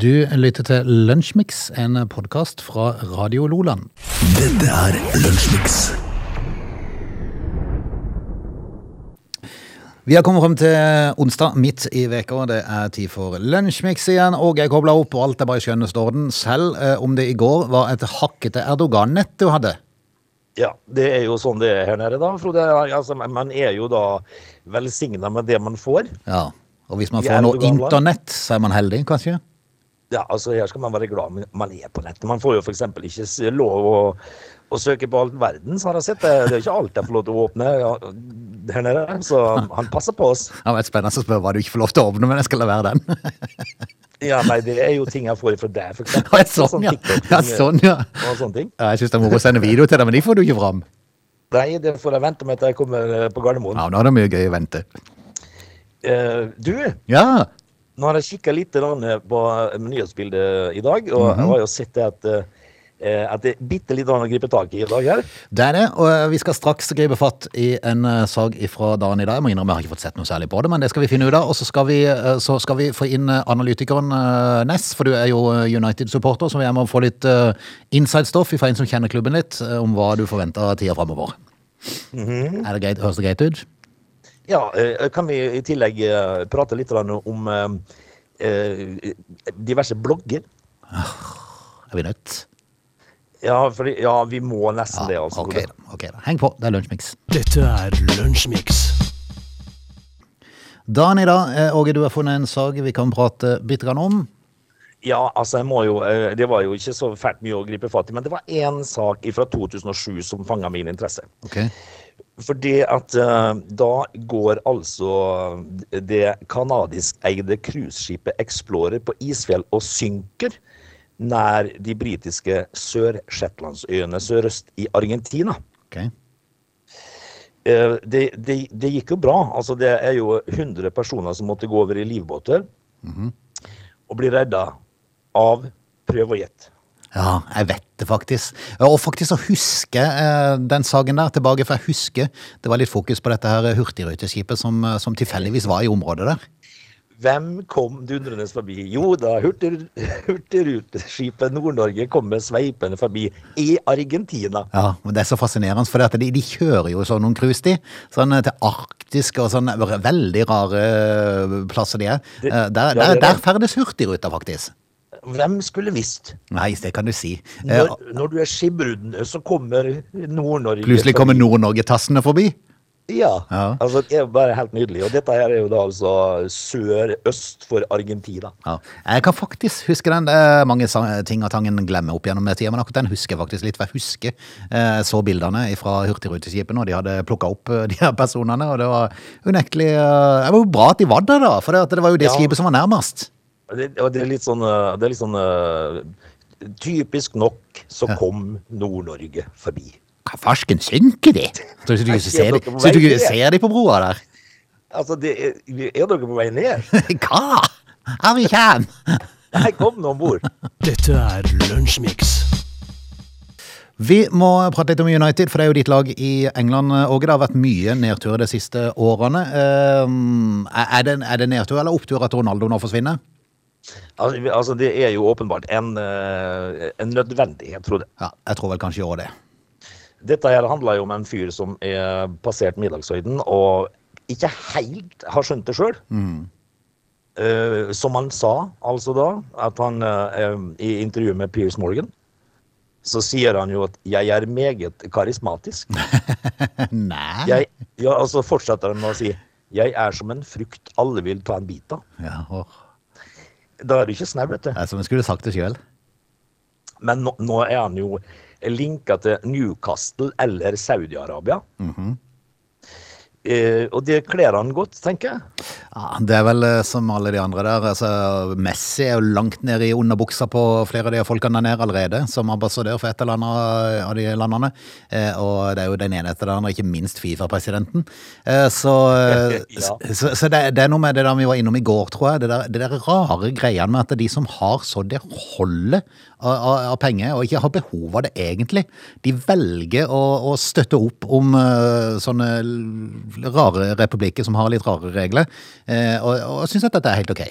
Du lytter til Lunsjmix, en podkast fra Radio Loland. Dette er Lunsjmix. Vi har kommet frem til onsdag midt i veka, og det er tid for Lunsjmix igjen. Og jeg kobla opp, og alt er bare i skjønneste orden. Selv eh, om det i går var et hakkete Erdogan-nett du hadde. Ja, det er jo sånn det er her nede, da, Frode. Altså, man er jo da velsigna med det man får. Ja, Og hvis man får noe internett, så er man heldig, kanskje? Ja, altså Her skal man være glad man- er på nettet. Man får jo f.eks. ikke lov å, å søke på all så har jeg sett. Det det er ikke alt jeg får lov til å åpne ja, her nede. Så han passer på oss. Det har vært spennende å spørre hva du ikke får lov til å åpne, men jeg skal la være den. Ja, nei, det er jo ting jeg får fra deg, f.eks. Ja, sånn, ja. Ja, sånn, ja. Og sånne ting. Ja, Jeg syns det er moro å sende video til deg, men de får du ikke fram. Nei, det får jeg vente med til jeg kommer eh, på Gardermoen. Ja, Nå er det mye gøy å vente. Uh, du, Ja, Nå har jeg kikka litt på nyhetsbildet i dag, og jeg har jo sett det at, eh, at det er bitte litt å gripe tak i i dag her. det er det. Og eh, vi skal straks gripe fatt i en eh, sak fra dagen i dag. Jeg må innrømme jeg har ikke fått sett noe særlig på det, men det skal vi finne ut av. Og så skal vi, eh, så skal vi få inn eh, analytikeren eh, Ness, for du er jo eh, United-supporter, så jeg må få litt eh, inside-stoff fra en som kjenner klubben litt, eh, om hva du forventer av tida framover. Er det greit? Høres det greit ut? Ja, eh, kan vi i tillegg eh, prate litt om eh, diverse blogger? Er vi nødt? Ja, for, ja, vi må nesten det, altså. ok, da, ok da. Heng på, det er Lunsjmix. Dette er Lunsjmix. Dagen i dag, eh, Åge, du har funnet en sak vi kan prate bitte grann om. Ja, altså jeg må jo Det var jo ikke så fælt mye å gripe fatt i, men det var én sak fra 2007 som fanga min interesse. Ok. Fordi at eh, da går altså det canadiskeide cruiseskipet Explorer på isfjell og synker nær de britiske Sør-Shetlandsøyene sørøst i Argentina. ok. Eh, det, det, det gikk jo bra. Altså, det er jo 100 personer som måtte gå over i livbåter og bli redda av Prøv og gjett. Ja, jeg vet det faktisk. Og faktisk å huske eh, den saken der tilbake, for jeg husker det var litt fokus på dette her hurtigruteskipet som, eh, som tilfeldigvis var i området der. Hvem kom dundrende forbi? Jo da, Hurtigruteskipet Nord-Norge kommer sveipende forbi i Argentina. Ja, men det er så fascinerende, for de, de kjører jo sånn noen cruise, de. Sånn eh, til arktiske og sånn veldig rare plasser de er. Det- Der, ja, der, er der ferdes hurtigruta, faktisk. Hvem skulle visst? Nei, det kan du si. Eh, Når, når du er skipbruden, så kommer Nord-Norge Plutselig kommer. Nord-Norge-tassene forbi. Ja, Ja. altså det er bare helt nydelig. Og dette her er jo da altså sør-øst for Argentina. Ja. Jeg kan faktisk huske den. Det er mange ting og tangen glemmer opp gjennom tida, men akkurat den husker jeg faktisk litt. For jeg husker jeg så bildene fra hurtigruteskipene, og de hadde plukka opp eh, de her personene, og det var unektelig eh, Det var jo bra at de var der, da, for det, var jo det Ja. skipet som var nærmest. Det, det er litt sånn, eh, det er litt sånn uh, Typisk nok så kom Nord-Norge forbi. Hva farsken synker de? Så du ikke ser de, så du ikke ser de på broa der? Altså, det er, er dere på vei ned? Hva? Her vi kjem! Nei, kom nå om bord. Dette er Lunsjmix. Vi må prate litt om United, for det er jo ditt lag i England, Åge. Det har vært mye nedtur de siste årene. Eh, Er det, er det nedtur eller opptur at Ronaldo nå forsvinner? Altså, altså, det er jo åpenbart en, eh, en nødvendighet, Frode. Ja, jeg tror vel kanskje òg det. Dette her handler jo om en fyr som er passert middagshøyden og ikke helt har skjønt det sjøl. som han sa, altså da, at han uh, i intervjuet med Piers Morgan, så sier han jo at 'jeg er meget karismatisk'. Nei. Jeg, ja, og så fortsetter han med å si 'jeg er som en frukt alle vil ta en bit av'. Ja, åh. Da er du ikke snau, vet du. Som jeg skulle sagt det sjøl. Men nå, nå er han jo linka til Newcastle eller Saudi-Arabia. eh, og det kler han godt, tenker jeg. Ja, det er vel eh, som alle de andre der. Altså, Messi er jo langt nede i underbuksa på flere av de folkene der nede allerede, som ambassadør for et eller annet av de landene. Eh, og det er jo den ene etter den andre, ikke minst Fifa-presidenten. Eh, så eh, Ja. så, så det, det er noe med det der vi var innom i går, tror jeg. Det der, det der rare greiene med at de som har så det holdet av, av, penger, og ikke har behov av det egentlig, de velger å, å støtte opp om uh, sånne rare republikker som har litt rare regler, uh, og, og syns at dette er helt ok.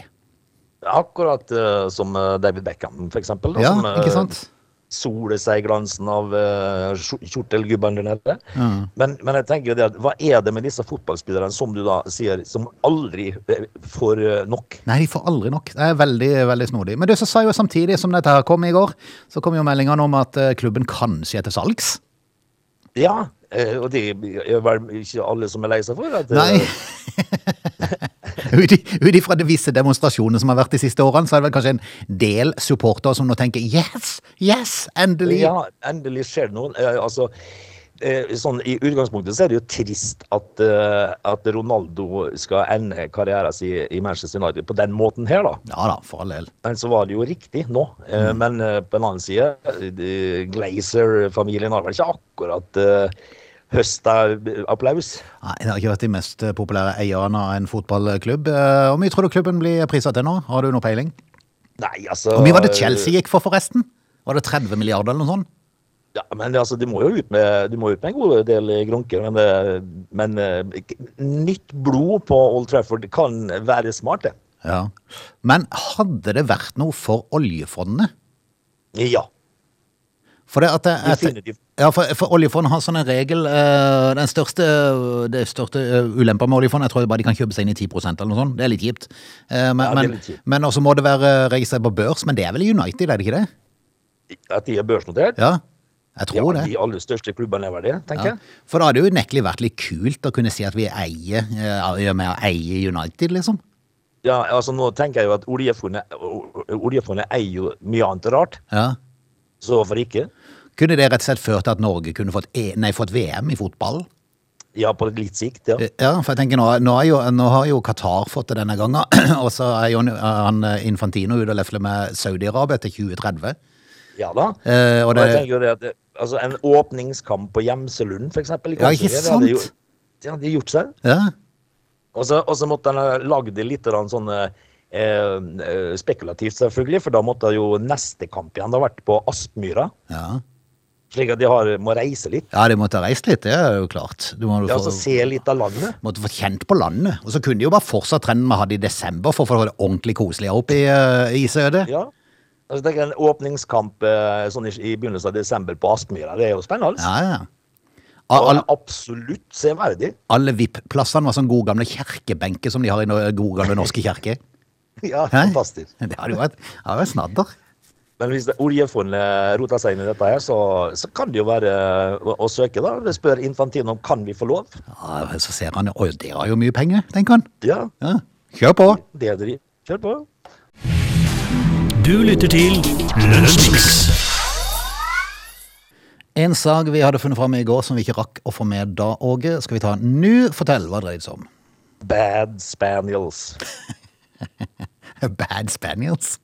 Akkurat uh, som David Beckham, for eksempel. Da, Ja, som, ikke sant? Soler seg i glansen av uh, kjortelgubben nede. Ja. Men, men jeg tenker jo det at hva er det med disse fotballspillerne som du da sier, som aldri eh, får eh, nok? Nei, de får aldri nok. Det er veldig veldig snodig. Men du så sa jo samtidig som dette her kom i går, så kom jo meldingene om at klubben kanskje er til salgs. Ja, og det er vel ikke alle som er lei seg for. At, Nei. Ut ifra de visse demonstrasjonene som har vært de siste årene, så er det vel kanskje en del supportere som nå tenker yes, yes, endelig. Ja, endelig skjer det noe. Eh, altså, eh, sånn, I utgangspunktet så er det jo trist at, eh, at Ronaldo skal ende karrieren sin i Manchester United på den måten her, da. Ja da, for all del. Men så var det jo riktig nå. Mm. Men på en annen side, Glazer-familien har vel ikke akkurat høsta applaus. Nei, det har ikke vært de mest eh, populære eierne av en fotballklubb. Eh, Hvor mye tror du klubben blir priset til nå? Har du noe peiling? Nei, altså Hvor mye var det Chelsea gikk for, forresten? Var det 30 milliarder eller noe sånt? Ja, men altså, du må jo ut med, må ut med en god del grunker. Men, det, men eh, nytt blod på Old Trafford kan være smart, det. Ja. Men hadde det vært noe for oljefondet? Ja, For det at at, ja, for, for oljefondet har sånn en regel uh, Den største, det største uh, ulempa med oljefondet Jeg tror bare de kan kjøpe seg inn i 10% eller noe sånt. Det er litt kjipt. Uh, men, Ja, men, litt kjipt. men også må det være registrert på børs. Men det er vel United, er det ikke det? At de er børsnotert? Ja, jeg Ja, tror det. de aller største klubbene er vel det, tenker Ja. jeg. For da hadde det jo unektelig vært litt kult å kunne si at vi eier, uh, med å eie United, liksom. Ja, altså Nå tenker jeg jo at oljefondet, oljefondet eier jo mye annet rart, Ja. så hvorfor ikke? Kunne det rett og slett ført til at Norge kunne fått, e nei, fått VM i fotball? Ja, på litt sikt, ja. Ja, for jeg tenker nå, nå, jo, nå har jo Qatar fått det denne gangen, og så er jo han eh, Infantino ute og lefler med Saudi-Arabia til 2030. Ja da. Eh, og Og jeg tenker jo det at det, altså En åpningskamp på Gjemselund, for eksempel. i Ja, ikke sant? det hadde jo- Det hadde gjort seg. ja, Og så, og så måtte han ha lagd det litt sånn eh, eh, spekulativt, selvfølgelig, for da måtte jo neste kamp igjen ha vært på Aspmyra. ja. Slik at de har, må reise litt. ja, de måtte ha reist litt, det er jo klart. Du må, Ja, få, altså Se litt av landet. måtte få kjent på landet. Og så kunne de jo bare fortsatt trenden vi hadde i desember for å få det ordentlig koselig opp i, uh, isødet. Søde. Ja. Altså, tenk En åpningskamp eh, sånn i, i begynnelsen av desember på Aspmyra, det er jo spennende. Ja, ja. Og Al- absolutt severdig. Alle VIP-plassene var sånn gode gamle kjerkebenker som de har i gode gamle norske kirker. Ja, Hæ? fantastisk. Det hadde jo vært snadder. Men hvis det- oljefondet roter seg inn i dette, her, så, så kan det jo være å, å søke. da. Det spør Infantino om kan vi få lov. Ja, så ser han jo, det har jo mye penger, tenker han. Ja, Ja, kjør på. det er det. Kjør på. Du lytter til Lønnsmix. En sak vi hadde funnet fram i går som vi ikke rakk å få med da, Åge, skal vi ta nå. Fortell, hva dreier det seg om? Bad Spaniels. Bad Spaniels.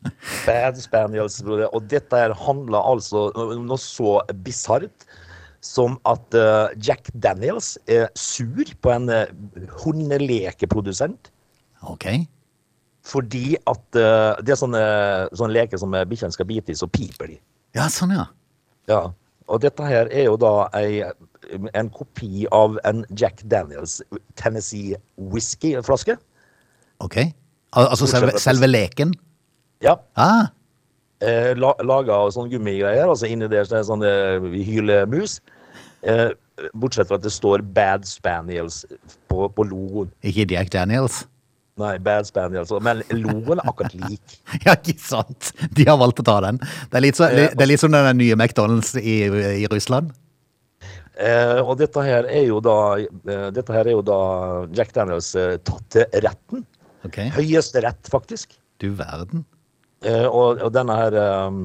Bad Spaniels, broder. Og dette her handler altså om noe så bisart som at eh, Jack Daniels er sur på en uh, hundelekeprodusent. Ok. Fordi at eh, det er sånne, sånne leker som eh, bikkjene skal bite i, så piper de. Ja, sånn ja. Ja. Og dette her er jo da ei, en kopi av en Jack Daniels Tennessee whisky-flaske. Ok. Al altså selve, selve leken? Ja. Ah, Eh, la, laga av sånne gummigreier, altså inni der så er det sånne hylemus. Eh, bortsett fra at det står Bad Spaniels på, på logoen. ikke Jack Daniels. Nei, Bad Spaniels. Men logoen er akkurat lik. Ja, ikke sant? De har valgt å ta den. Det er litt, så, eh, det er litt som den nye McDonald's i, i Russland. Eh, og dette her er da eh, Dette her er jo da Jack Daniels eh, tatt til retten. Ok. Høyeste rett, faktisk. Du verden. Eh, og, og denne her um,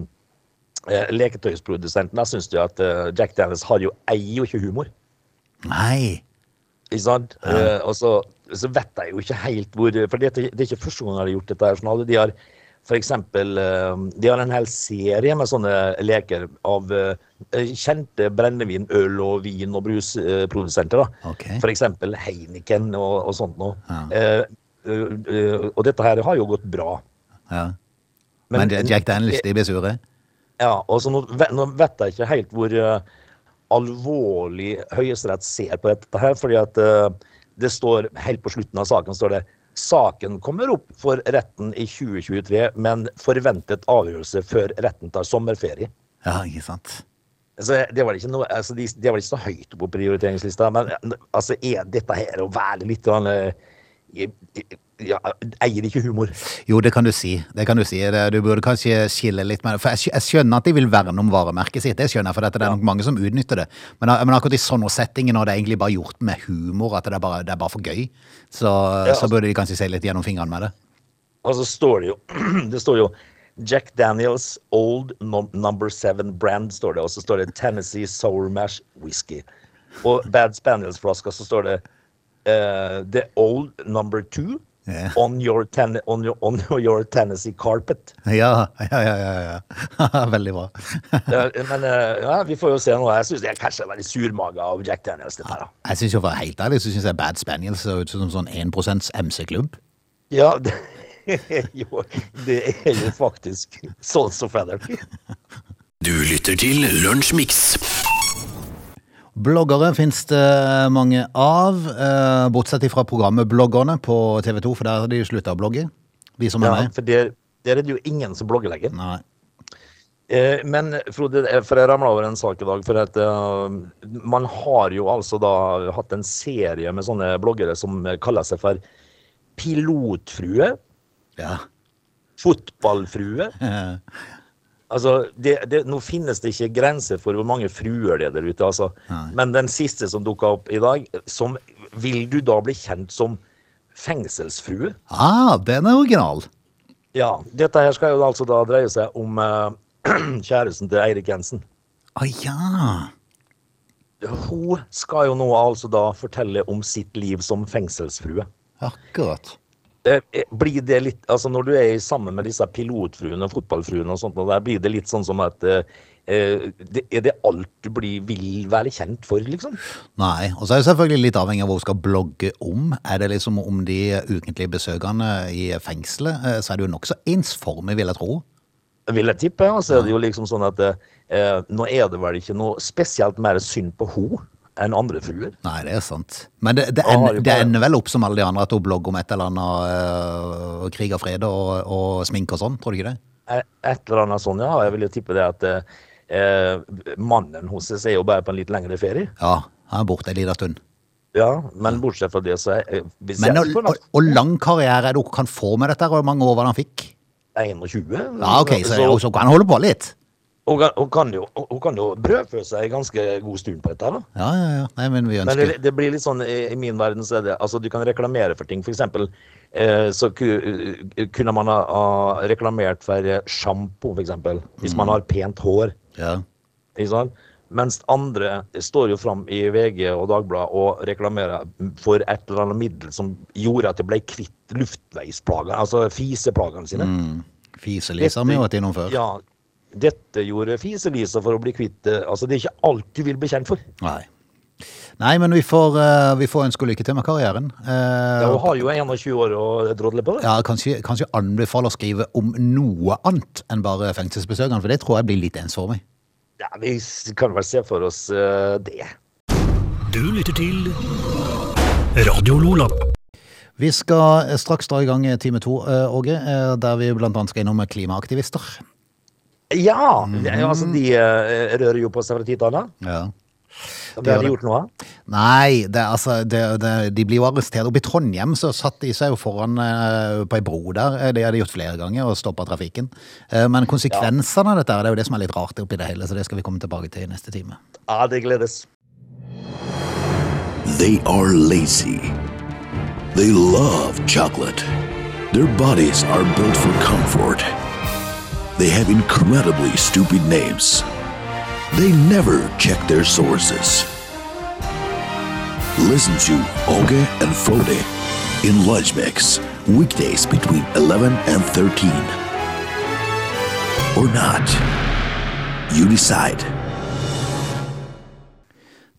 eh, leketøysprodusenten, jeg syns jo at eh, Jack Daniels har jo eier jo ikke humor. Nei. Ikke sant? Eh, og så, så vet jeg jo ikke helt hvor For det, det er ikke første gang de har gjort dette. sånn, De har for eksempel De har en hel serie med sånne leker av kjente brennevin-, øl- og vin- og brusprodusenter. da. Ok. For eksempel Heineken og, og sånt noe. Ja. Eh, eh, og dette her har jo gått bra. Ja. Men, Men- Jack Daniels, de blir sure? Ja, og så nå, nå vet jeg ikke helt hvor eh, alvorlig Høyesterett ser på dette her, fordi at det står helt på slutten av saken står det saken kommer opp for retten i 2023, men forventet avgjørelse før retten tar sommerferie. Ja, ikke sant. Altså, det var ikke noe, altså, de, de var ikke så høyt på prioriteringslista, men altså, er dette her å være litt eh, ja, Eier ikke humor? Jo, det kan du si. Det kan Du si. Du burde kanskje skille litt det. For jeg, skjønner at de vil verne om varemerket sitt, det skjønner jeg, for dette, det er nok mange som utnytter det. Men, men akkurat i sånne settinger når det er egentlig bare gjort med humor, at det er bare, det er bare for gøy, så, Ja, så altså- burde de kanskje se litt gjennom fingrene med det. Og så står det jo Det står jo Jack Daniels Old Number Seven Brand, står det. Og så står det Tennessee Sour Mash Whisky. Og Bad Spaniels-flaska så står det eh, The Old Number Two yeah. on, your ten on, your, on your Tennessee Carpet. Ja, ja, ja. ja, ja. Veldig bra. Men eh, ja, vi får jo se nå. Jeg syns det er kanskje veldig surmaga av Jack Daniels, dette her. da. Jeg synes jo for å være helt ærlig, så synes jeg Bad Spaniels ser ut som sånn 1% MC-klubb. Ja, det, jo, det er jo faktisk Sons of Feather. Du lytter til Lunsjmix. Bloggere finnes det mange av, eh, bortsett fra programmet Bloggerne på TV 2, for der har de slutta å blogge. De som er Ja, med. for der, der er det jo ingen som blogger lenger. Nei. Eh, men Frode, for jeg ramla over en sak i dag. For at uh, man har jo altså da hatt en serie med sånne bloggere som kaller seg for Pilotfrue. Ja. Fotballfrue. Altså, det, det, nå finnes det ikke grenser for hvor mange fruer det er der ute, altså. Men den siste som dukka opp i dag, som vil du da bli kjent som fengselsfrue? Ah, den er original. Ja. Dette her skal jo altså da dreie seg om uh, kjæresten til Eirik Jensen. Å ja. Hun skal jo nå altså da fortelle om sitt liv som fengselsfrue. Akkurat. Eh, eh, Blir det litt, altså Når du er sammen med disse pilotfruene og fotballfruene, og sånt, og der blir det litt sånn som at eh, eh, det, Er det alt du blir, vil være kjent for, liksom? Nei. Og så er det selvfølgelig litt avhengig av hva hun skal blogge om. Er det liksom om de ukentlige besøkene i fengselet, så er det jo nokså ensformig, vil jeg tro. Vil jeg tippe. Og så er det jo liksom sånn at eh, nå er det vel ikke noe spesielt mer synd på henne enn andre fruer. Nei, det er sant. Men det, det, ender, det ender vel opp som alle de andre, at hun blogger om et eller annet øh, krig og fred og, og sminke og sånn, tror du ikke det? Eh, Et eller annet sånn, ja. Jeg vil jo tippe det at eh, mannen hennes er jo bare på en litt lengre ferie. Ja, han er borte en liten stund. Ja, men bortsett fra det, så er hvis Men og, og, og lang karriere er det hun kan få med dette, og hvor mange år var det han fikk? 21 Ja, ok, så, så, kan han holde på litt. Hun kan, hun kan jo, hun kan jo brødfø seg en ganske god stund på dette. da. Ja, ja, ja. Nei, men vi Men det, det blir litt sånn, i, i min verden så er det Altså, du kan reklamere for ting. For eksempel eh, så ku, eh, kunne man ha, ha reklamert for eh, sjampo, for eksempel. Hvis man har pent hår. Ja. Ikke sant? Mens andre står jo fram i VG og Dagbladet og reklamerer for et eller annet middel som gjorde at de ble kvitt luftveisplagene, altså fiseplagene sine. Fiselisa har vi jo vært innom før. Ja, dette gjorde Fise-Lisa for å bli kvitt det. Altså, det er ikke alt du vil bli kjent for. Nei. Nei, men vi får, uh, vi får ønske lykke til med karrieren. Uh, Ja, Hun har jo 21 år å drodle på. det. Ja, kanskje, kanskje anbefaler å skrive om noe annet enn bare fengselsbesøkene, for det tror jeg blir litt ensformig. Ja, Vi kan vel se for oss uh, det. Du lytter til Radio Lola. Vi skal straks dra i gang time to, Åge, der vi annet skal innom klimaaktivister. Ja! Mm -hmm. altså, De eh, rører jo på seg fra tid til annen. Ja. Det har de gjort noe. Nei, det, altså, det, det, de blir jo arrestert. Oppe i Trondheim så satt de seg jo foran uh, på ei bro der. Eh, Det har de gjort flere ganger, og stoppa trafikken. Uh, men konsekvensene av dette det er jo det som er litt rart oppi det hele, så det skal vi komme tilbake til i neste time. Ja, det gledes. They are lazy. They love chocolate. Their bodies are built for comfort. They have incredibly stupid names. They never check their sources. Listen to Oge and Frode in Lunch Mix, weekdays between 11 and 13. Or not. You decide.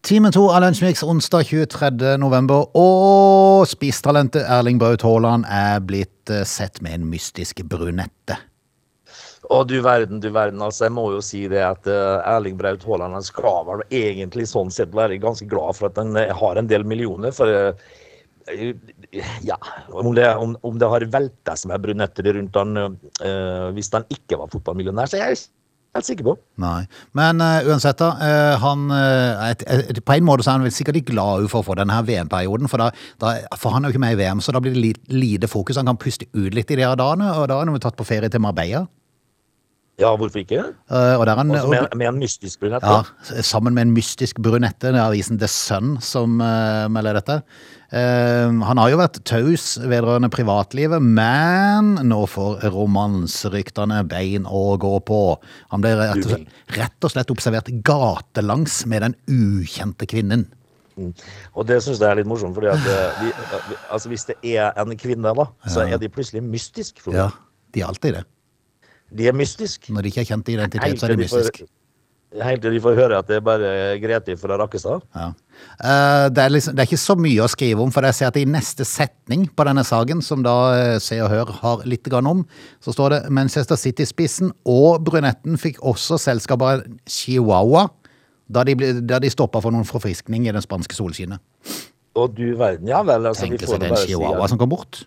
Time to av Lunsjmix onsdag 23. november, og spisetalentet Erling Braut Haaland er blitt eh, sett med en mystisk brunette. Å, du verden, du verden. altså Jeg må jo si det at eh, Erling Braut Haaland skal vel egentlig sånn sett være ganske glad for at han eh, har en del millioner. For eh, Ja, om det, om, om det har velta som er brunetter rundt han eh, hvis han ikke var fotballmillionær, så er jeg helt sikker på. Nei. Men eh, uansett, da. eh, han, et, et, på en måte så er han sikkert glad for å få denne VM-perioden, for, for han er jo ikke med i VM, så da blir det lite fokus. Han kan puste ut litt i de her dagene, og da er han jo tatt på ferie til Marbella. Ja, hvorfor ikke? Uh, Også med, med en mystisk brunette? Ja, sammen med en mystisk brunette. Det er avisen The Sun som uh, melder dette. Uh, han har jo vært taus vedrørende privatlivet, men nå får romanseryktene bein å gå på. Han ble rett og, slett, rett og slett observert gatelangs med den ukjente kvinnen. Og det syns jeg er litt morsomt, vi, altså hvis det er en kvinne, da, så er de plutselig mystisk. Frode. Ja, de er alltid det. De er mystiske. Når de ikke har kjent identitet, så er de de får- mystisk. Helt til de får høre at det er bare Greti fra Rakkestad. Ja. Eh, Det, er liksom, det er ikke så mye å skrive om, for jeg ser at i neste setning på denne saken, som da eh, Se og Hør har litt om, så står det Manchester City-spissen og brunetten fikk også selskap av chihuahua da de, ble- da de stoppa for noen forfriskning i den spanske solskinnet. Og du verden, ja vel. Altså, Tenk seg nå det er en si chihuahua som kom bort.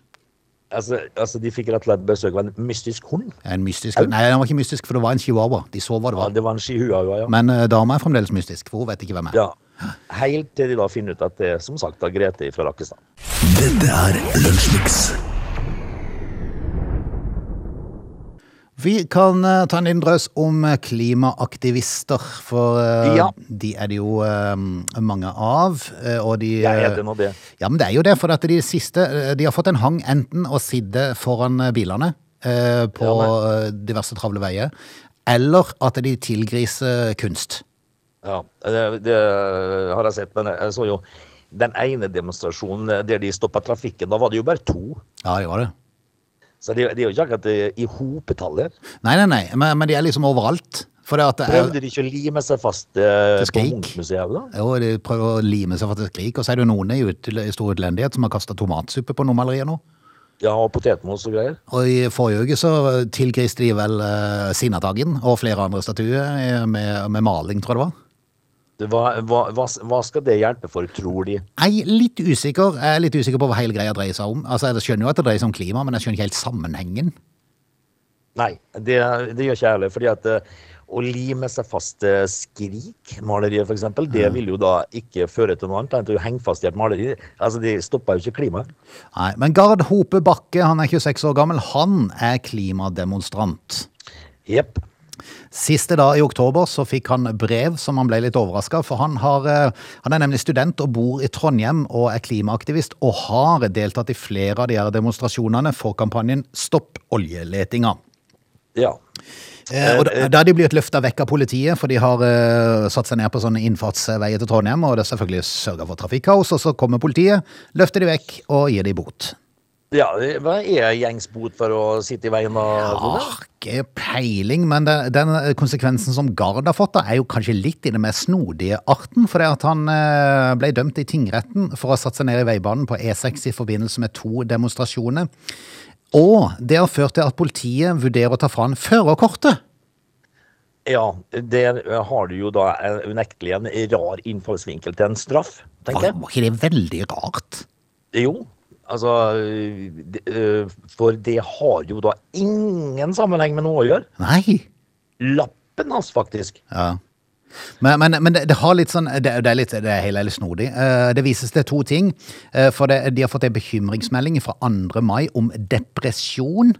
Altså, altså, de fikk rett og slett besøk av en mystisk hund. En mystisk, nei, den var ikke mystisk, for det var en chihuahua. De så hva det Ja, det var en chihuahua, ja. Men uh, dama er fremdeles mystisk, for hun vet ikke hvem er. ja. Helt til de da finner ut at det er som sagt da Grete fra Rakkestad. Dette er Lunsjmix. Vi kan eh, ta en liten drøs om eh, klimaaktivister, for eh, Ja. de er det jo mange av. og de, Jeg er det nå det? Ja, men det er jo det, for at de siste De har fått en hang enten å sitte foran bilene på Ja, diverse travle veier, eller at de tilgriser kunst. Ja, det, det har jeg sett, men jeg så jo den ene demonstrasjonen der de stoppa trafikken. Da var det jo bare to. Ja, det var det. Så det, det er jo ikke akkurat eh, i hopetallet. Nei, nei, nei, men, men de er liksom overalt. Er, Prøvde de ikke å lime seg fast eh, på? Munchmuseet? jo, de prøver å lime seg fast til skrik, og så er det jo noen i, ut, i stor utlendighet som har kasta tomatsuppe på noen malerier nå. Ja, og potetmos og greier. Og i forrige uke så tilgriste de vel eh, Sinnataggen og flere andre statuer eh, med, med maling, tror jeg det var. Hva, hva, hva skal det hjelpe for, tror de? Er litt usikker jeg er litt usikker på hva hele greia dreier seg om. Altså, Jeg skjønner jo at det dreier seg om klima, men jeg skjønner ikke helt sammenhengen. Nei, det, det gjør ikke jeg heller. fordi at eh, å lime seg fast til Skrik-maleriet, f.eks., det vil jo da ikke føre til noe annet enn til å henge fast i et maleri. Altså, De stopper jo ikke klimaet. Nei, Men Gard Hope Bakke, han er 26 år gammel, han er klimademonstrant. Jepp. Siste da i oktober så fikk han brev som han ble litt overraska, for han, har, eh, han er nemlig student og bor i Trondheim og er klimaaktivist, og har deltatt i flere av de her demonstrasjonene for kampanjen Stopp oljeletinga. Ja. Eh, og da, da er de blitt løfta vekk av politiet, for de har eh, satt seg ned på sånne innfartsveier til Trondheim, og det er selvfølgelig sørga for trafikkaos, og så kommer politiet, løfter de vekk og gir de bot. Ja. Hva er gjengs bot for å sitte i veien? og... Ja, ikke peiling, men den, den konsekvensen som Gard har fått, da, er jo kanskje litt i den mer snodige arten. For det at han eh, ble dømt i tingretten for å ha satt seg ned i veibanen på E6 i forbindelse med to demonstrasjoner. Og det har ført til at politiet vurderer å ta fra han førerkortet. Ja, der har du jo da eh, unektelig en rar innfallsvinkel til en straff, tenker jeg. var ikke det veldig rart? Jo, altså eh, For det har jo da ingen sammenheng med noe å gjøre. Nei. Lappen hans, faktisk. Ja. Men, men, men det, det har litt sånn Det, det er litt, det er hele litt snodig. Eh, Det vises til to ting. Eh, For det, de har fått en bekymringsmelding fra 2. mai om depresjon.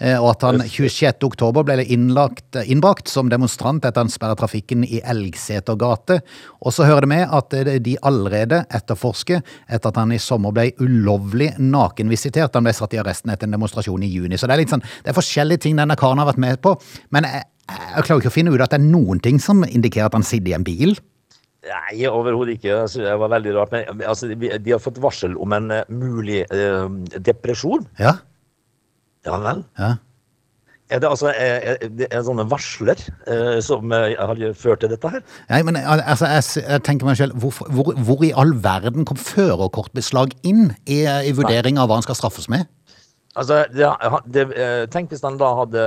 eh, Og at han 26. oktober ble innlagt, innbrakt som demonstrant etter han sperra trafikken i Elgseter gate. Og så hører det med at de allerede etterforsker etter at han i sommer ble ulovlig nakenvisitert. Han ble satt i arresten etter en demonstrasjon i juni. Så det er litt sånn, det er forskjellige ting denne karen har vært med på. Men jeg, jeg klarer ikke å finne ut at det er noen ting som indikerer at han sitter i en bil. Nei, overhodet ikke. Det var veldig rart. Men altså, de har fått varsel om en eh, mulig eh, depresjon. Ja, Ja vel. ja. Er det altså er, er, er sånne varsler eh, som eh, har ført til dette her? Nei, men altså, jeg, jeg tenker meg selv, hvor, hvor, hvor i all verden kom førerkortbeslag inn i, i vurdering av hva han skal straffes med? Altså, det, det, eh, Tenk hvis han da hadde,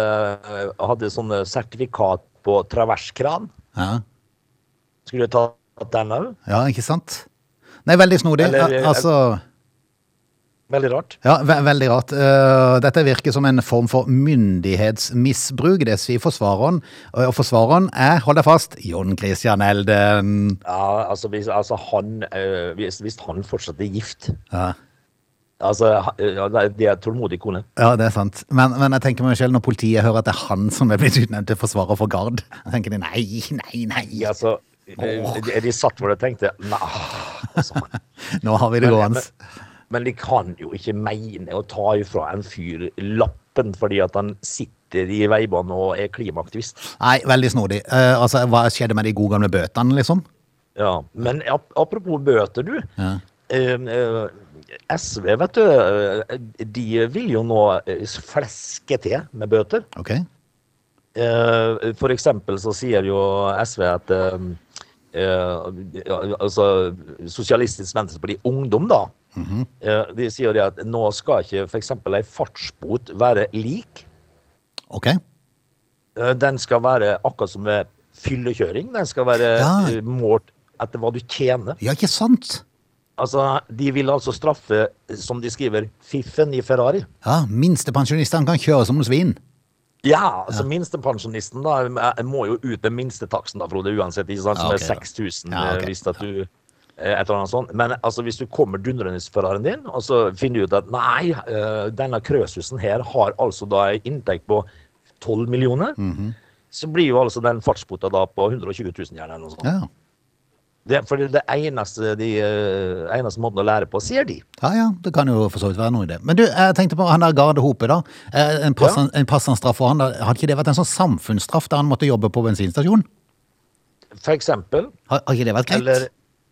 eh, hadde sånne sertifikat på traverskran. Ja, Skulle du tatt den òg? ja ikke sant? Nei, veldig snodig. Eller- Al- altså, Veldig rart. Ja, ve veldig rart. Uh, dette virker som en form for myndighetsmisbruk, det sier forsvareren. Og forsvareren er, hold deg fast, Jon Christian Elden. Ja, altså hvis, altså han, uh, hvis, hvis han fortsatt er gift Ja. Altså, ja, det er- det er tålmodig kone. Ja, det er sant. Men, men jeg tenker meg selv når politiet hører at det er han som er blitt utnevnt til forsvarer for Gard, jeg tenker de nei, nei, nei. Altså, eh, de, de satt hvor de tenkte Nei, altså. Nå har vi det Men, gående. men de kan jo ikke mene å ta ifra en fyr lappen fordi at han sitter i veibanen og er klimaaktivist. Nei, veldig snodig. Uh, altså, hva skjedde med de gode gamle bøtene, liksom? Ja, Men ap apropos bøter, du. Ja. Eh, eh, SV, vet du, eh, de vil jo nå eh, fleske til med bøter. Ok. Eh, For eksempel så sier jo SV at altså Sosialistisk Venstreparti Ungdom, da. eh, De sier det at nå skal ikke f.eks. ei fartsbot være lik. Ok. Eh, Den skal være akkurat som med fyllekjøring. Den skal være Ja. målt etter hva du tjener. Ja, ikke sant? Altså, De vil altså straffe, som de skriver, fiffen i Ferrari. Ja, Minstepensjonistene kan kjøre som noen svin. Ja, altså minstepensjonisten da må jo ut med minstetaksten da, Frode, uansett. ikke sant, Som Ja, ok, er da. 6000 Ja, ok. eh, hvis at du eh, et eller annet sånt. Men altså, hvis du kommer dundrende i Ferrarien din, og så finner du ut at nei, eh, denne krøsusen her har altså da en inntekt på 12 millioner, Mhm. så blir jo altså den fartsbota da på 120 000 gjerne, eller noe sånt. Ja. Det, for det er det eneste, de, eh, eneste måten å lære på, sier de. ja, ja, det kan jo for så vidt være noe i det. Men du, jeg tenkte på han der Garde Hope, da. Eh, En passende, en passende straff for han. da. Hadde ikke det vært en sånn samfunnsstraff der han måtte jobbe på bensinstasjon? For eksempel, Har, har ikke det vært greit? eller,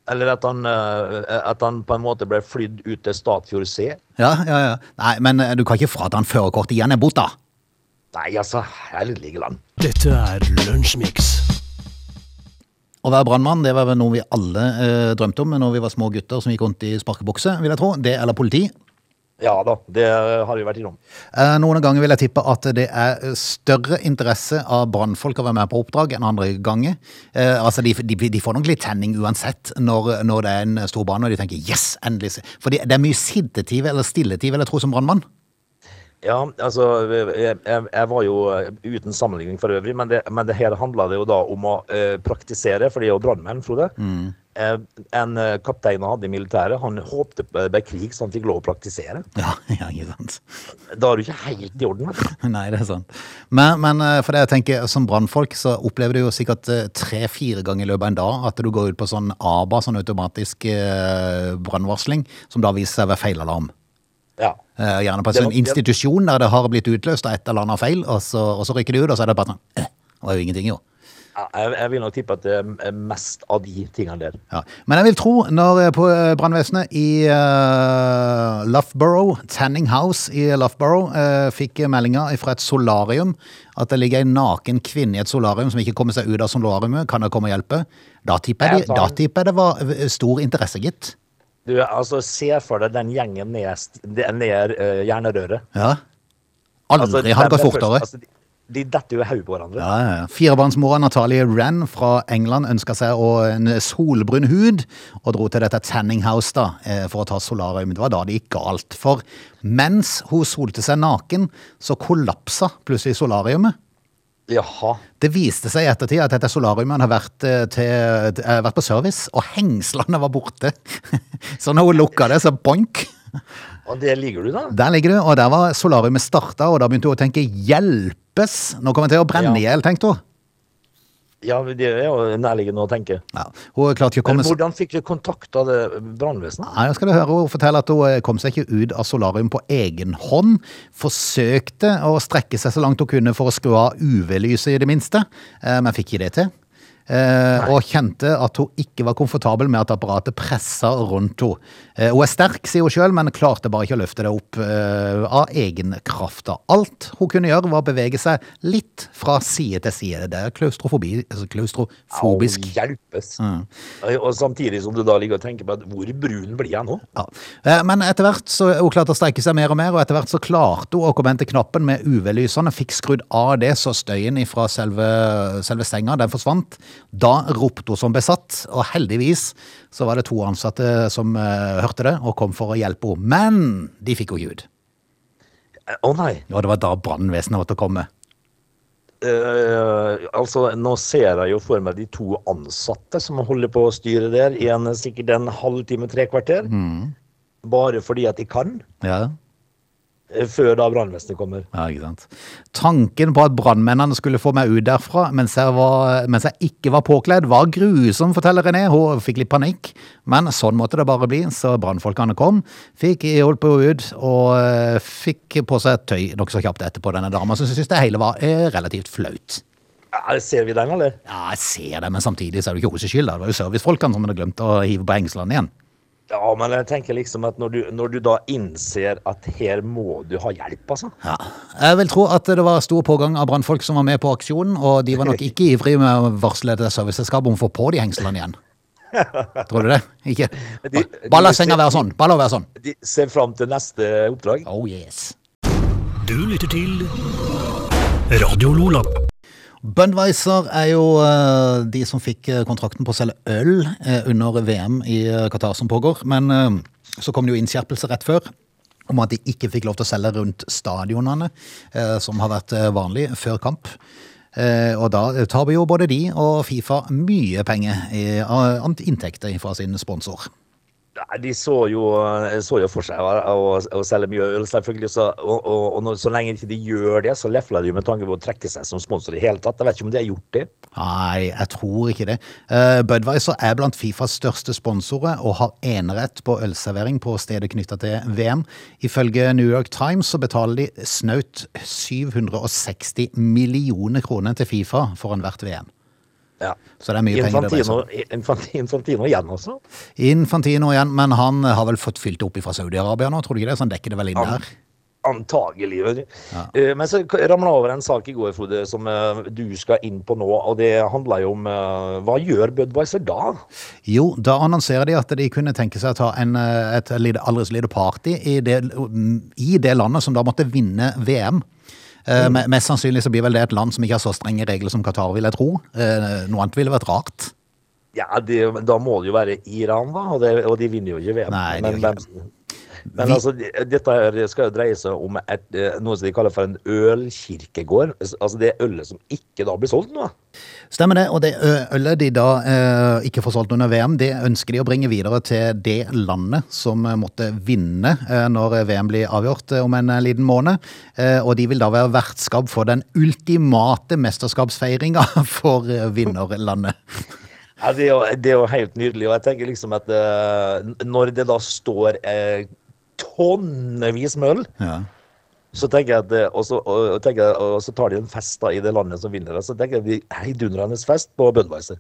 eller at, han, eh, at han på en måte ble flydd ut til Statfjord C. Ja, ja, ja. Nei, men du kan ikke frata han førerkortet igjen en bot, da. Nei, altså, herlige land. Dette er Lunsjmix. Å være brannmann, det var vel noe vi alle eh, drømte om når vi var små gutter som gikk rundt i sparkebukse, vil jeg tro. Det eller politi. Ja da, det har vi vært innom. Eh, Noen ganger vil jeg tippe at det er større interesse av brannfolk å være med på oppdrag enn andre ganger. Eh, altså de, de, de får nok litt tenning uansett når, når det er en stor brann og de tenker yes, endelig. For det er mye sittetid, eller stilletid, vil jeg tro, som brannmann. Ja, altså, jeg, jeg, var jo eh, uten sammenligning for øvrig, men det, men det her handla det jo da om å eh, praktisere, for det er jo brannmenn, Frode. Eh, en eh, kaptein han hadde i militæret, han håpte på det ble krig, så han fikk lov å praktisere. Ja, ja, ikke sant. Da er du ikke helt i orden. Nei, det er sant. Men, men eh, for det jeg tenker, som brannfolk så opplever du jo sikkert tre-fire ganger i løpet av en dag at du går ut på sånn ABA, sånn automatisk eh, brannvarsling, som da viser seg å være feilalarm. Ja. Eh, gjerne på en sånn institusjon der det har blitt utløst av et eller annet feil, og så, og så rykker det ut, og så er det bare sånn eh, Det var jo ingenting, jo. Ja, Jeg, jeg vil nok tippe at det er mest av de tingene der. Ja. Men jeg vil tro, når eh, på brannvesenet i uh, Loughborough, Tanning House i Loughborough, uh, fikk meldinga fra et solarium at det ligger en naken kvinne i et solarium som ikke kommer seg ut av solariumet, kan det komme og hjelpe? Da tipper jeg, Jeg de, tar- da tipper jeg det var stor interesse, gitt. Du, altså, Se for deg den gjengen ned, ned uh, jernrøret. Ja. Aldri Altså, har det gått fortere. Altså, de, de detter jo i hodet på hverandre. Ja, ja, ja. Firebarnsmora Natalie Wren fra England ønska seg en solbrun hud, og dro til dette Tanning House da, eh, for å ta solarium. Det var da det gikk galt. For mens hun solte seg naken, så kollapsa plutselig solariumet. Jaha. Det viste seg i ettertid at dette solariumet hadde vært, til, til, eh, vært på service, og hengslene var borte. Så når hun lukka det, så bonk. Og der ligger du, da. Der ligger du, og der var solariumet starta, og da begynte hun å tenke 'hjelpes'! Nå kommer jeg til å brenne i Ja. hjel, tenkte hun. Ja, det er jo nærliggende å tenke. Ja, komme hvordan fikk du kontakt av brannvesenet? Nei, nå skal du høre Hun fortelle at hun eh, kom seg ikke ut av solarium på egen hånd. Forsøkte å strekke seg så langt hun kunne for å skru av UV-lyset i det minste, eh, men fikk ikke det til. Eh, og kjente at hun ikke var komfortabel med at apparatet pressa rundt henne. Eh, hun er sterk, sier hun sjøl, men klarte bare ikke å løfte det opp eh, av egen kraft. Alt hun kunne gjøre, var å bevege seg litt fra side til side. Det er klaustrofobi, altså klaustrofobisk. Au, hjelpes. Og samtidig som du da ligger og tenker på at hvor brun blir jeg nå? Ja. Eh, Men etter hvert så hun klarte å strekke seg mer og mer, og etter hvert så klarte hun å komme inn til knappen med UV-lysene, fikk skrudd av det så støyen fra selve, selve senga den forsvant. Da ropte hun som besatt, og heldigvis så var det to ansatte som eh, hørte det og kom for å hjelpe henne. Men de fikk henne ikke ut. Å nei. Og det var da brannvesenet måtte komme. Uh, altså, nå ser jeg jo for meg de to ansatte som holder på å styre der i en, sikkert en halvtime, tre kvarter. Bare fordi at de kan, Ja, før da brannvesenet kommer. ja ikke sant. Tanken på at brannmennene skulle få meg ut derfra mens jeg, var, mens jeg ikke var påkledd, var grusom, forteller René. Hun fikk litt panikk, men sånn måtte det bare bli. Så brannfolkene kom, fikk holdt på ut, og eh, fikk på seg tøy nokså kjapt etterpå, denne dama. Så syns det hele var eh, relativt flaut. Ja, ser vi den, eller? Ja, jeg ser det, men samtidig så er det ikke hennes skyld. Det var jo servicefolkene som hadde glemt å hive på hengslene igjen. Ja, men jeg tenker liksom at når du, når du da innser at her må du ha hjelp, altså. Ja. Jeg vil tro at det var stor pågang av brannfolk som var med på aksjonen, og de var nok ikke ivrige med å varsle til serviceselskapet om å få på de hengslene igjen. Tror du det? Ikke? Bare la senga være sånn. Bare la være sånn. De ser fram til neste oppdrag. Oh yes. Du lytter til Radio Lola. Budwiser er jo eh, de som fikk eh, kontrakten på å selge øl eh, under VM i Qatar som pågår. Men så kom det jo innskjerpelse rett før om at de ikke fikk lov til å selge rundt stadionene, som har vært vanlig før kamp. Og da taper jo både de og Fifa mye penger i inntekter fra sin sponsor. De så jo, så jo for seg å, selge mye øl, selvfølgelig. Så, og, og, og når, så lenge ikke de gjør det, så lefler de jo med tanke på å trekke seg som sponsor i hele tatt. Jeg vet ikke om de har gjort det. Nei, jeg tror ikke det. Uh, Budwiser er blant Fifas største sponsorer og har enerett på ølservering på stedet knytta til VM. Ifølge New York Times så betaler de snaut 760 millioner kroner til Fifa foran hvert VM. Ja. Så det er mye penger det dreier Infantino, seg. Infantino, Infantino igjen også. Infantino igjen, men han har vel fått fylt opp fra Saudi-Arabia nå, tror du ikke det? Så han dekker det vel inn der? Antagelig. Ja. Men så ramla over en sak i går, Frode, som eh, du skal inn på nå. Og det handler jo om eh, Hva gjør Budwiser da? Jo, da annonserer de at de kunne tenke seg å ta en, eh, et aldri så lite party i det, i det landet som da måtte vinne VM. Eh, Mest sannsynlig så blir vel det et land som ikke har så strenge regler som Qatar, vil jeg tro. Eh, Noe annet ville vært rart. Ja, det, Da må det jo være Iran, da. Og, det, og de vinner jo ikke VM. Nei, de men, ikke hvem- men Vi- altså, dette her skal jo dreie seg om et, eh, noe som de kaller for en ølkirkegård. Altså det ølet som ikke da blir solgt nå. Stemmer det, og det ølet de da eh, ikke får solgt under VM, det ønsker de å bringe videre til det landet som eh, måtte vinne eh, når VM blir avgjort eh, om en liten måned. Eh, og de vil da være vertskap for den ultimate mesterskapsfeiringa for vinnerlandet. Ja, det, er jo, det er jo helt nydelig. Og jeg tenker liksom at når det da står tonnevis med øl, Ja. så tenker jeg at eh, og så, og, og tenker og så tar de en fest da i det landet som vinner. Så tenker jeg heidundrende fest på Budwiser.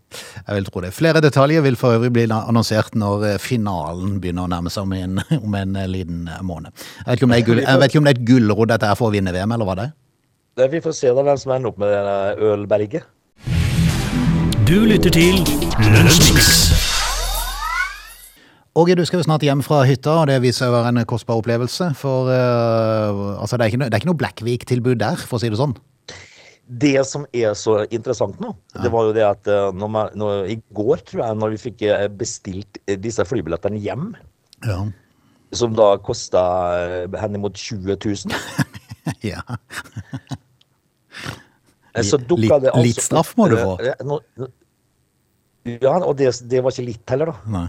Jeg vil tro det. Flere detaljer vil for øvrig bli annonsert når eh, finalen begynner å nærme seg om en, om en eh, liten måned. Jeg vet ikke om det er, gull, jeg vet ikke om det er et gullrod dette er for å vinne VM, eller hva det er? Det- Vi får se da hvem som ender opp med det ølberget. Du lytter til Lunsjmix. Åge, du skal jo snart hjem fra hytta, og det viser å være en kostbar opplevelse. For uh, altså, det, er ikke det er ikke noe Blackvik-tilbud der, for å si det sånn. Det som er så interessant nå, det var jo det at eh, når man, når, i går, tror jeg, når vi fikk eh, bestilt disse flybillettene hjem, Ja. som da kosta henimot 20 000, ja. så dukka det altså litt straff må du få. Ja, og det, det var ikke litt heller, da. Nei.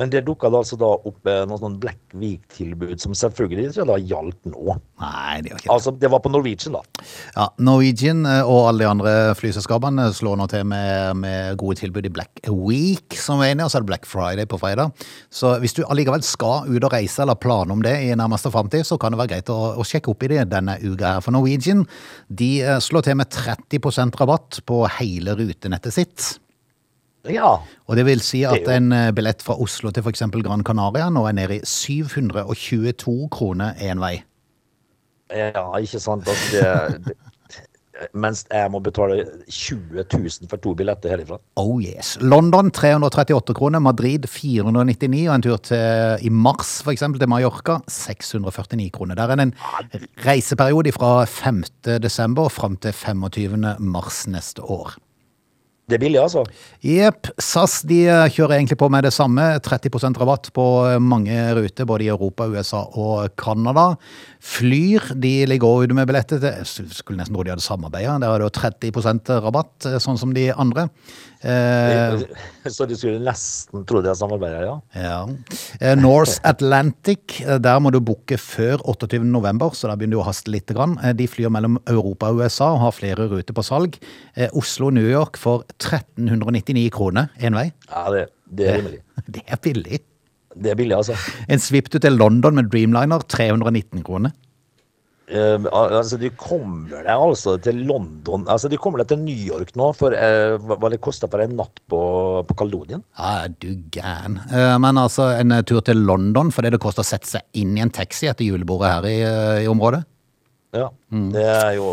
Men det dukka da altså da opp eh, noe sånn Blackvik-tilbud, som selvfølgelig ikke da gjaldt nå. Nei, det var ikke det. Altså, det var på Norwegian, da. Ja, Norwegian eh, og alle de andre flyselskapene slår nå til med, med gode tilbud i Black Week, som er inne, og så er det Black Friday på fredag. Så hvis du allikevel skal ut og reise eller planer om det i nærmeste framtid, så kan det være greit å, å sjekke opp i det denne uka her. For Norwegian de eh, slår til med 30% rabatt på hele rutenettet sitt. Ja. Og det vil si at en eh, billett fra Oslo til f.eks. Gran Canaria nå er nede i 722 kroner én vei. Ja, ikke sant. Altså, mens jeg må betale 20 000 for to billetter herifra. Oh yes. London 338 kroner, Madrid 499, og en tur til, i mars eksempel til Mallorca 649 kroner. Der er det en reiseperiode fra 5. desember fram til 25. mars neste år. Det er billig, altså. Jepp. SAS de kjører egentlig på med det samme. 30% rabatt på eh, mange ruter, både i Europa, USA og Canada. Flyr de ligger ute med billetter. Jeg skulle nesten tro de hadde samarbeida. Der er det jo 30% rabatt, eh, sånn som de andre. Eh, Så du skulle nesten tro de har samarbeidet, ja. ja. Eh, Norse Atlantic, eh, der må du booke før 28. november, så da begynner du å haste litt. Grann. Eh, De flyr mellom Europa og USA og har flere ruter på salg. Oslo-New York for 1399 kroner én vei. Ja, det, det er rimelig. Det er billig. Det er billig, altså. En svipptur til London med Dreamliner 319 kroner. Al- altså, de kommer deg altså til London Altså, de kommer deg til New York nå for uh, hva det kosta for en natt på, på Kaledonien. Ja, er du gæren. Uh, Men altså, en eh, tur til London fordi det koster å sette seg inn i en taxi etter julebordet her i, i området. Ja, det er jo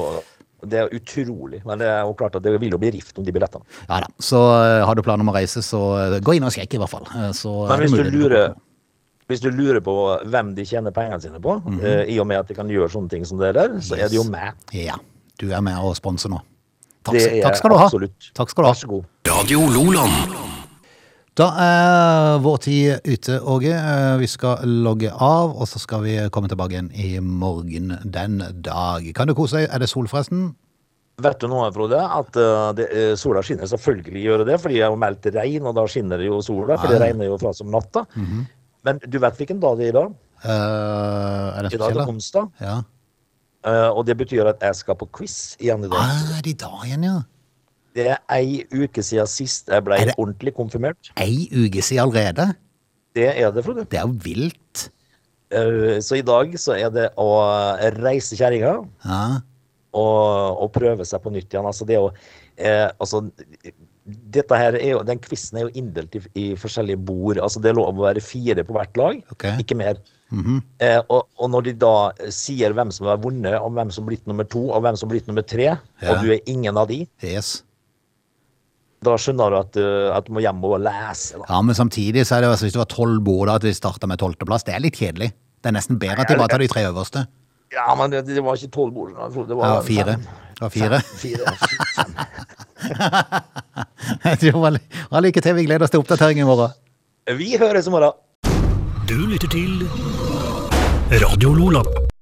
det er utrolig. Men det er jo klart at det vil jo bli rift om de billettene. Ja da. Så har du planer om å reise, så gå inn og sjekk i hvert fall. Så Men hvis du lurer hvis du lurer på hvem de tjener pengene sine på, Mhm. eh, i og med at de kan gjøre sånne ting som det der, så er det jo meg. Ja, du er med og sponser nå. Takk, Det er takk skal du ha. absolutt. Takk skal du ha. Vær så god. Radio Loland. Da er vår tid ute, Åge. Eh, Vi skal logge av, og så skal vi komme tilbake igjen i morgen den dag. Kan du kose deg? Er det sol, forresten? Vet du noe, Frode? At eh, det, sola skinner. Selvfølgelig gjør det det, fordi jeg har meldt regn, og da skinner det jo sola. For det regner jo fra som natta. Mhm. Men du vet hvilken dag det er i dag? Uh, er det I dag er det da? onsdag. Ja. Uh, og det betyr at jeg skal på quiz igjen i dag. Ah, det er i dag igjen, ja. Det er ei uke siden sist jeg ble ordentlig konfirmert. Ei uke siden allerede. Det er det, Frode. Det er jo vilt. Uh, så i dag så er det å reise kjerringa. Ja. og, og prøve seg på nytt igjen. Altså det å eh, altså, dette her er jo, Den quizen er jo inndelt i, i forskjellige bord. altså Det er lov å være fire på hvert lag, okay. ikke mer. eh, og, og når de da sier hvem som har vunnet, og hvem som har blitt nummer to, og hvem som har blitt nummer tre, Ja. og du er ingen av de, Yes. da skjønner du at, uh, at du må hjem og lese. Da. Ja, men samtidig så er det altså, hvis det var tolv bord at vi starta med tolvteplass, det er litt kjedelig. Det er nesten bedre at de bare tar de tre øverste. Ja, men det, det var ikke tolv bord. Det var Ja, fire. fem. Det var fire. Fire, fem. Ha lykke til. Vi gleder oss til oppdatering i morgen. Vi høres i morgen. Du lytter til Radio Lola.